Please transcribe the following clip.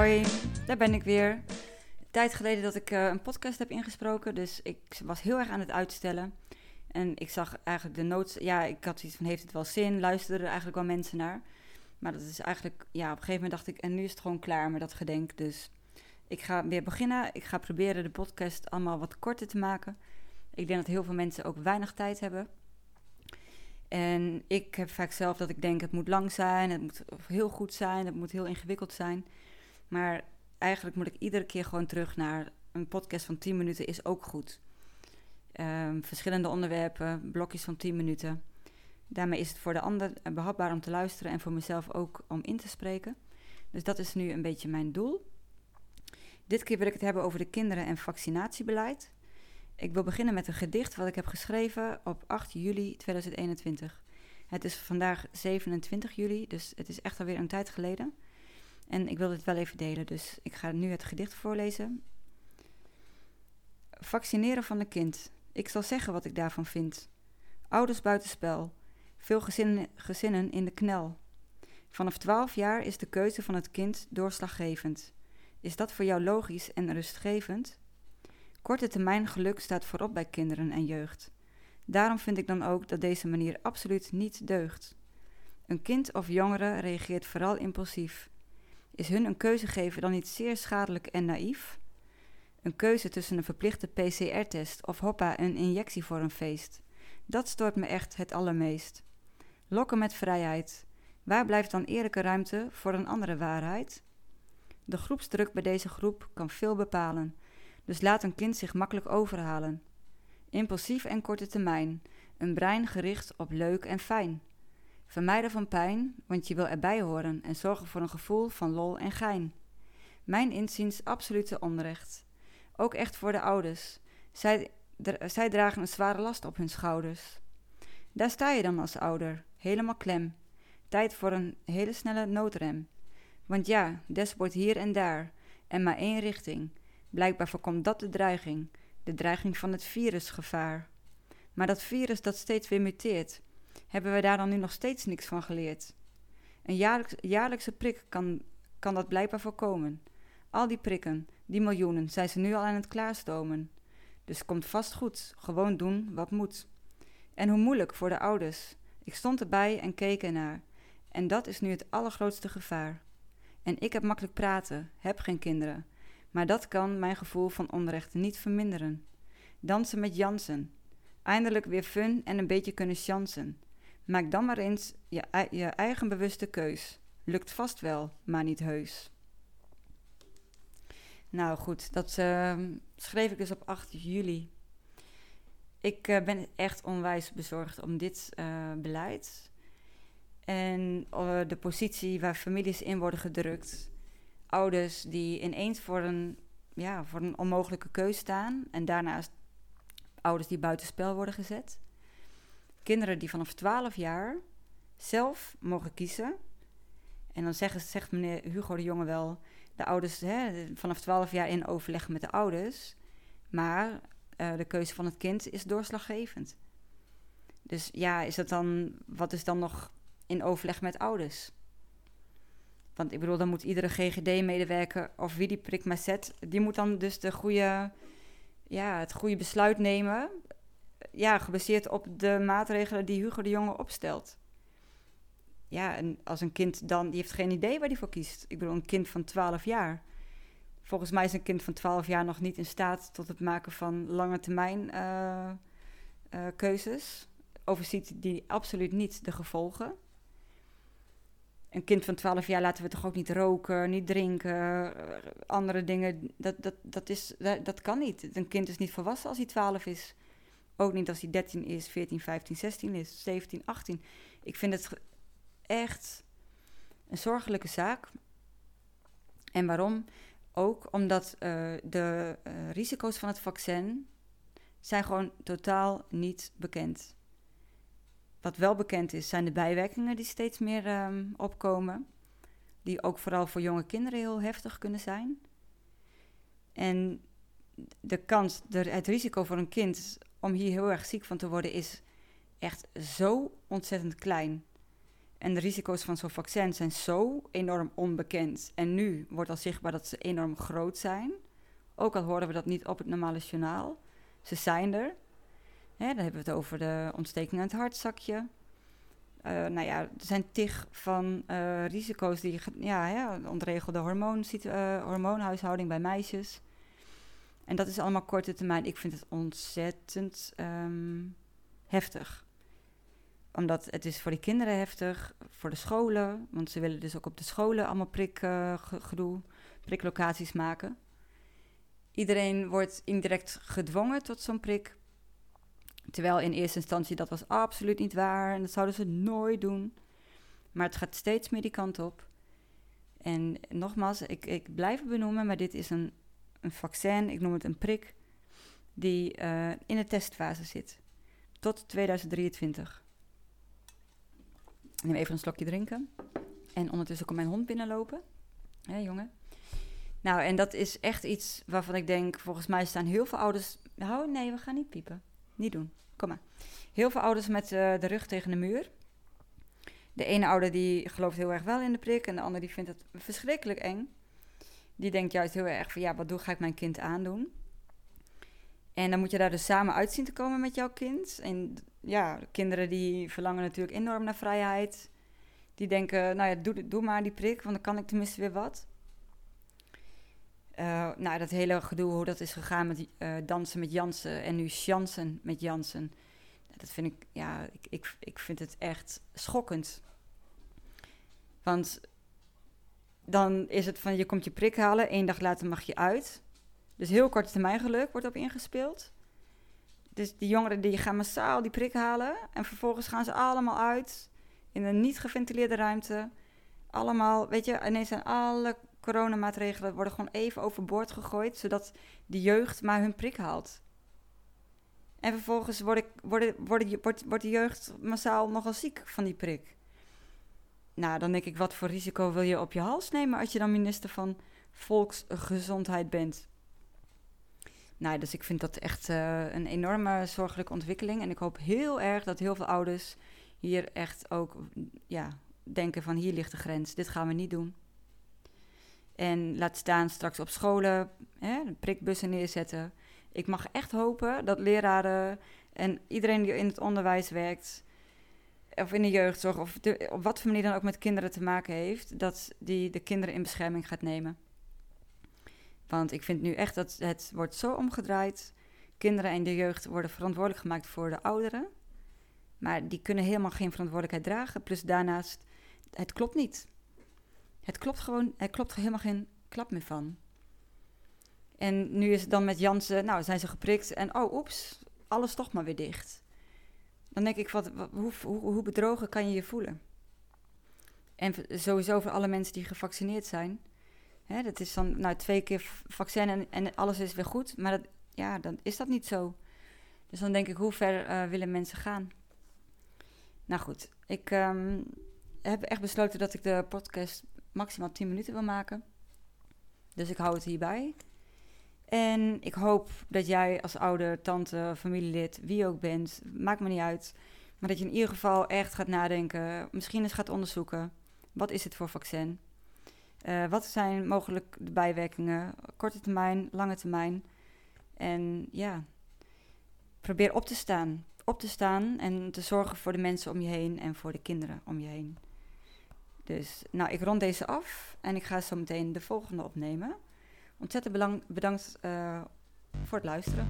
Hoi daar ben ik weer. Tijd geleden dat ik eh, een podcast heb ingesproken, dus ik was heel erg aan het uitstellen. En ik zag eigenlijk de nood, ja, ik had iets van heeft het wel zin, luisterden er eigenlijk wel mensen naar. Maar dat is eigenlijk, ja, op een gegeven moment dacht ik, en nu is het gewoon klaar met dat gedenk. Dus ik ga weer beginnen. Ik ga proberen de podcast allemaal wat korter te maken. Ik denk dat heel veel mensen ook weinig tijd hebben. En ik heb vaak zelf dat ik denk, het moet lang zijn, het moet heel goed zijn, het moet heel ingewikkeld zijn. Maar eigenlijk moet ik iedere keer gewoon terug naar een podcast van 10 minuten is ook goed. Um, verschillende onderwerpen, blokjes van 10 minuten. Daarmee is het voor de ander behapbaar om te luisteren en voor mezelf ook om in te spreken. Dus dat is nu een beetje mijn doel. Dit keer wil ik het hebben over de kinderen- en vaccinatiebeleid. Ik wil beginnen met een gedicht wat ik heb geschreven op 8 juli 2021. Het is vandaag 27 juli, dus het is echt alweer een tijd geleden. En ik wil dit wel even delen, dus ik ga nu het gedicht voorlezen. Vaccineren van een kind. Ik zal zeggen wat ik daarvan vind. Ouders buitenspel. Veel gezinnen, gezinnen in de knel. Vanaf 12 jaar is de keuze van het kind doorslaggevend. Is dat voor jou logisch en rustgevend? Korte termijn geluk staat voorop bij kinderen en jeugd. Daarom vind ik dan ook dat deze manier absoluut niet deugt. Een kind of jongere reageert vooral impulsief. Is hun een keuze geven dan niet zeer schadelijk en naïef? Een keuze tussen een verplichte PCR-test of hoppa een injectie voor een feest. Dat stoort me echt het allermeest. Lokken met vrijheid. Waar blijft dan eerlijke ruimte voor een andere waarheid? De groepsdruk bij deze groep kan veel bepalen, dus laat een kind zich makkelijk overhalen. Impulsief en korte termijn, een brein gericht op leuk en fijn. Vermijden van pijn, want je wil erbij horen en zorgen voor een gevoel van lol en gein. Mijn inziens absolute onrecht. Ook echt voor de ouders. Zij, zij dragen een zware last op hun schouders. Daar sta je dan als ouder, helemaal klem. Tijd voor een hele snelle noodrem. Want ja, dashboard hier en daar, en maar één richting. Blijkbaar voorkomt dat de dreiging, de dreiging van het virusgevaar. Maar dat virus dat steeds weer muteert, hebben we daar dan nu nog steeds niks van geleerd? Een jaarlijks, jaarlijkse prik kan, kan dat blijkbaar voorkomen. Al die prikken, die miljoenen, zijn ze nu al aan het klaarstomen. Dus komt vast goed, gewoon doen wat moet. En hoe moeilijk voor de ouders. Ik stond erbij en keek ernaar. En dat is nu het allergrootste gevaar. En ik heb makkelijk praten, heb geen kinderen. Maar dat kan mijn gevoel van onrecht niet verminderen. Dansen met Jansen. Eindelijk weer fun en een beetje kunnen chansen. Maak dan maar eens je, je eigen bewuste keus. Lukt vast wel, maar niet heus. Nou goed, dat uh, schreef ik dus op 8 juli. Ik uh, ben echt onwijs bezorgd om dit uh, beleid. En uh, de positie waar families in worden gedrukt. Ouders die ineens voor een, ja, voor een onmogelijke keus staan. En daarnaast ouders die buitenspel worden gezet. Kinderen die vanaf 12 jaar zelf mogen kiezen. En dan zeggen, zegt meneer Hugo de Jonge wel, de ouders hè, vanaf 12 jaar in overleg met de ouders. Maar uh, de keuze van het kind is doorslaggevend. Dus ja, is dat dan, wat is dan nog in overleg met ouders? Want ik bedoel, dan moet iedere GGD-medewerker of wie die prik maar zet, die moet dan dus de goede, ja, het goede besluit nemen. Ja, gebaseerd op de maatregelen die Hugo de Jonge opstelt. Ja, en als een kind dan, die heeft geen idee waar die voor kiest. Ik bedoel, een kind van 12 jaar. Volgens mij is een kind van 12 jaar nog niet in staat tot het maken van lange termijn uh, uh, keuzes. Overziet die absoluut niet de gevolgen een kind van 12 jaar laten we toch ook niet roken, niet drinken, andere dingen. Dat, dat, dat, is, dat kan niet. Een kind is niet volwassen als hij 12 is. Ook niet als hij 13 is, 14, 15, 16 is, 17, 18. Ik vind het echt een zorgelijke zaak. En waarom? Ook omdat uh, de uh, risico's van het vaccin zijn gewoon totaal niet bekend. Wat wel bekend is, zijn de bijwerkingen die steeds meer um, opkomen. Die ook vooral voor jonge kinderen heel heftig kunnen zijn. En de kans, het risico voor een kind om hier heel erg ziek van te worden is echt zo ontzettend klein. En de risico's van zo'n vaccin zijn zo enorm onbekend. En nu wordt al zichtbaar dat ze enorm groot zijn. Ook al horen we dat niet op het normale journaal. Ze zijn er. Hè, dan hebben we het over de ontsteking aan het hartzakje. Uh, nou ja, er zijn tig van uh, risico's die, ja, hè, ontregelde hormoon, uh, hormoonhuishouding bij meisjes. En dat is allemaal korte termijn. Ik vind het ontzettend um, heftig. Omdat het is voor die kinderen heftig, voor de scholen. Want ze willen dus ook op de scholen allemaal prik, gedoe, priklocaties maken. Iedereen wordt indirect gedwongen tot zo'n prik. Terwijl in eerste instantie dat was absoluut niet waar en dat zouden ze nooit doen. Maar het gaat steeds meer die kant op. En nogmaals, ik, ik blijf benoemen, maar dit is een, een vaccin, ik noem het een prik, die uh, in de testfase zit. Tot 2023. Ik neem even een slokje drinken. En ondertussen komt mijn hond binnenlopen. Hé, jongen. Nou, en dat is echt iets waarvan ik denk, volgens mij staan heel veel ouders... Oh, nee, we gaan niet piepen. Niet doen. Kom maar. Heel veel ouders met uh, de rug tegen de muur. De ene ouder die gelooft heel erg wel in de prik en de ander die vindt het verschrikkelijk eng. Die denkt juist heel erg van ja, wat doe, ga ik mijn kind aandoen? En dan moet je daar dus samen uit zien te komen met jouw kind. En ja, kinderen die verlangen natuurlijk enorm naar vrijheid. Die denken, nou ja, doe, doe maar die prik, want dan kan ik tenminste weer wat. Uh, nou, dat hele gedoe, hoe dat is gegaan met uh, dansen met Jansen en nu Jansen met Jansen. Dat vind ik, ja, ik, ik, ik vind het echt schokkend. Want dan is het van, je komt je prik halen, één dag later mag je uit. Dus heel korte termijn geluk wordt op ingespeeld. Dus die jongeren die gaan massaal die prik halen en vervolgens gaan ze allemaal uit in een niet geventileerde ruimte. Allemaal, weet je, ineens zijn alle coronamaatregelen worden gewoon even overboord gegooid, zodat de jeugd maar hun prik haalt. En vervolgens wordt, de jeugd massaal nogal ziek van die prik. Nou, dan denk ik, wat voor risico wil je op je hals nemen als je dan minister van Volksgezondheid bent? Nou, dus ik vind dat echt uh, een enorme zorgelijke ontwikkeling. En ik hoop heel erg dat heel veel ouders hier echt ook ja, denken van hier ligt de grens. Dit gaan we niet doen. En laat staan straks op scholen hè, prikbussen neerzetten. Ik mag echt hopen dat leraren en iedereen die in het onderwijs werkt, of in de jeugdzorg, of op wat voor manier dan ook met kinderen te maken heeft, dat die de kinderen in bescherming gaat nemen. Want ik vind nu echt dat het wordt zo omgedraaid. Kinderen en de jeugd worden verantwoordelijk gemaakt voor de ouderen. Maar die kunnen helemaal geen verantwoordelijkheid dragen. Plus daarnaast, het klopt niet. Het klopt gewoon, er klopt helemaal geen klap meer van. En nu is het dan met Jansen, nou zijn ze geprikt en oh oeps, alles toch maar weer dicht. Dan denk ik, wat, hoe, hoe, hoe bedrogen kan je je voelen? En sowieso voor alle mensen die gevaccineerd zijn. Hè, dat is dan nou, twee keer vaccin en, en alles is weer goed. Maar dat, ja, dan is dat niet zo. Dus dan denk ik, hoe ver uh, willen mensen gaan? Nou goed, ik um, heb echt besloten dat ik de podcast maximaal 10 minuten wil maken. Dus ik hou het hierbij. En ik hoop dat jij als ouder, tante, familielid, wie ook bent, maakt me niet uit. Maar dat je in ieder geval echt gaat nadenken, misschien eens gaat onderzoeken. Wat is het voor vaccin? Uh, wat zijn mogelijk de bijwerkingen? Korte termijn, lange termijn. En ja, probeer op te staan. Op te staan en te zorgen voor de mensen om je heen en voor de kinderen om je heen. Dus nou, ik rond deze af en ik ga zo meteen de volgende opnemen. Ontzettend bedankt uh, voor het luisteren.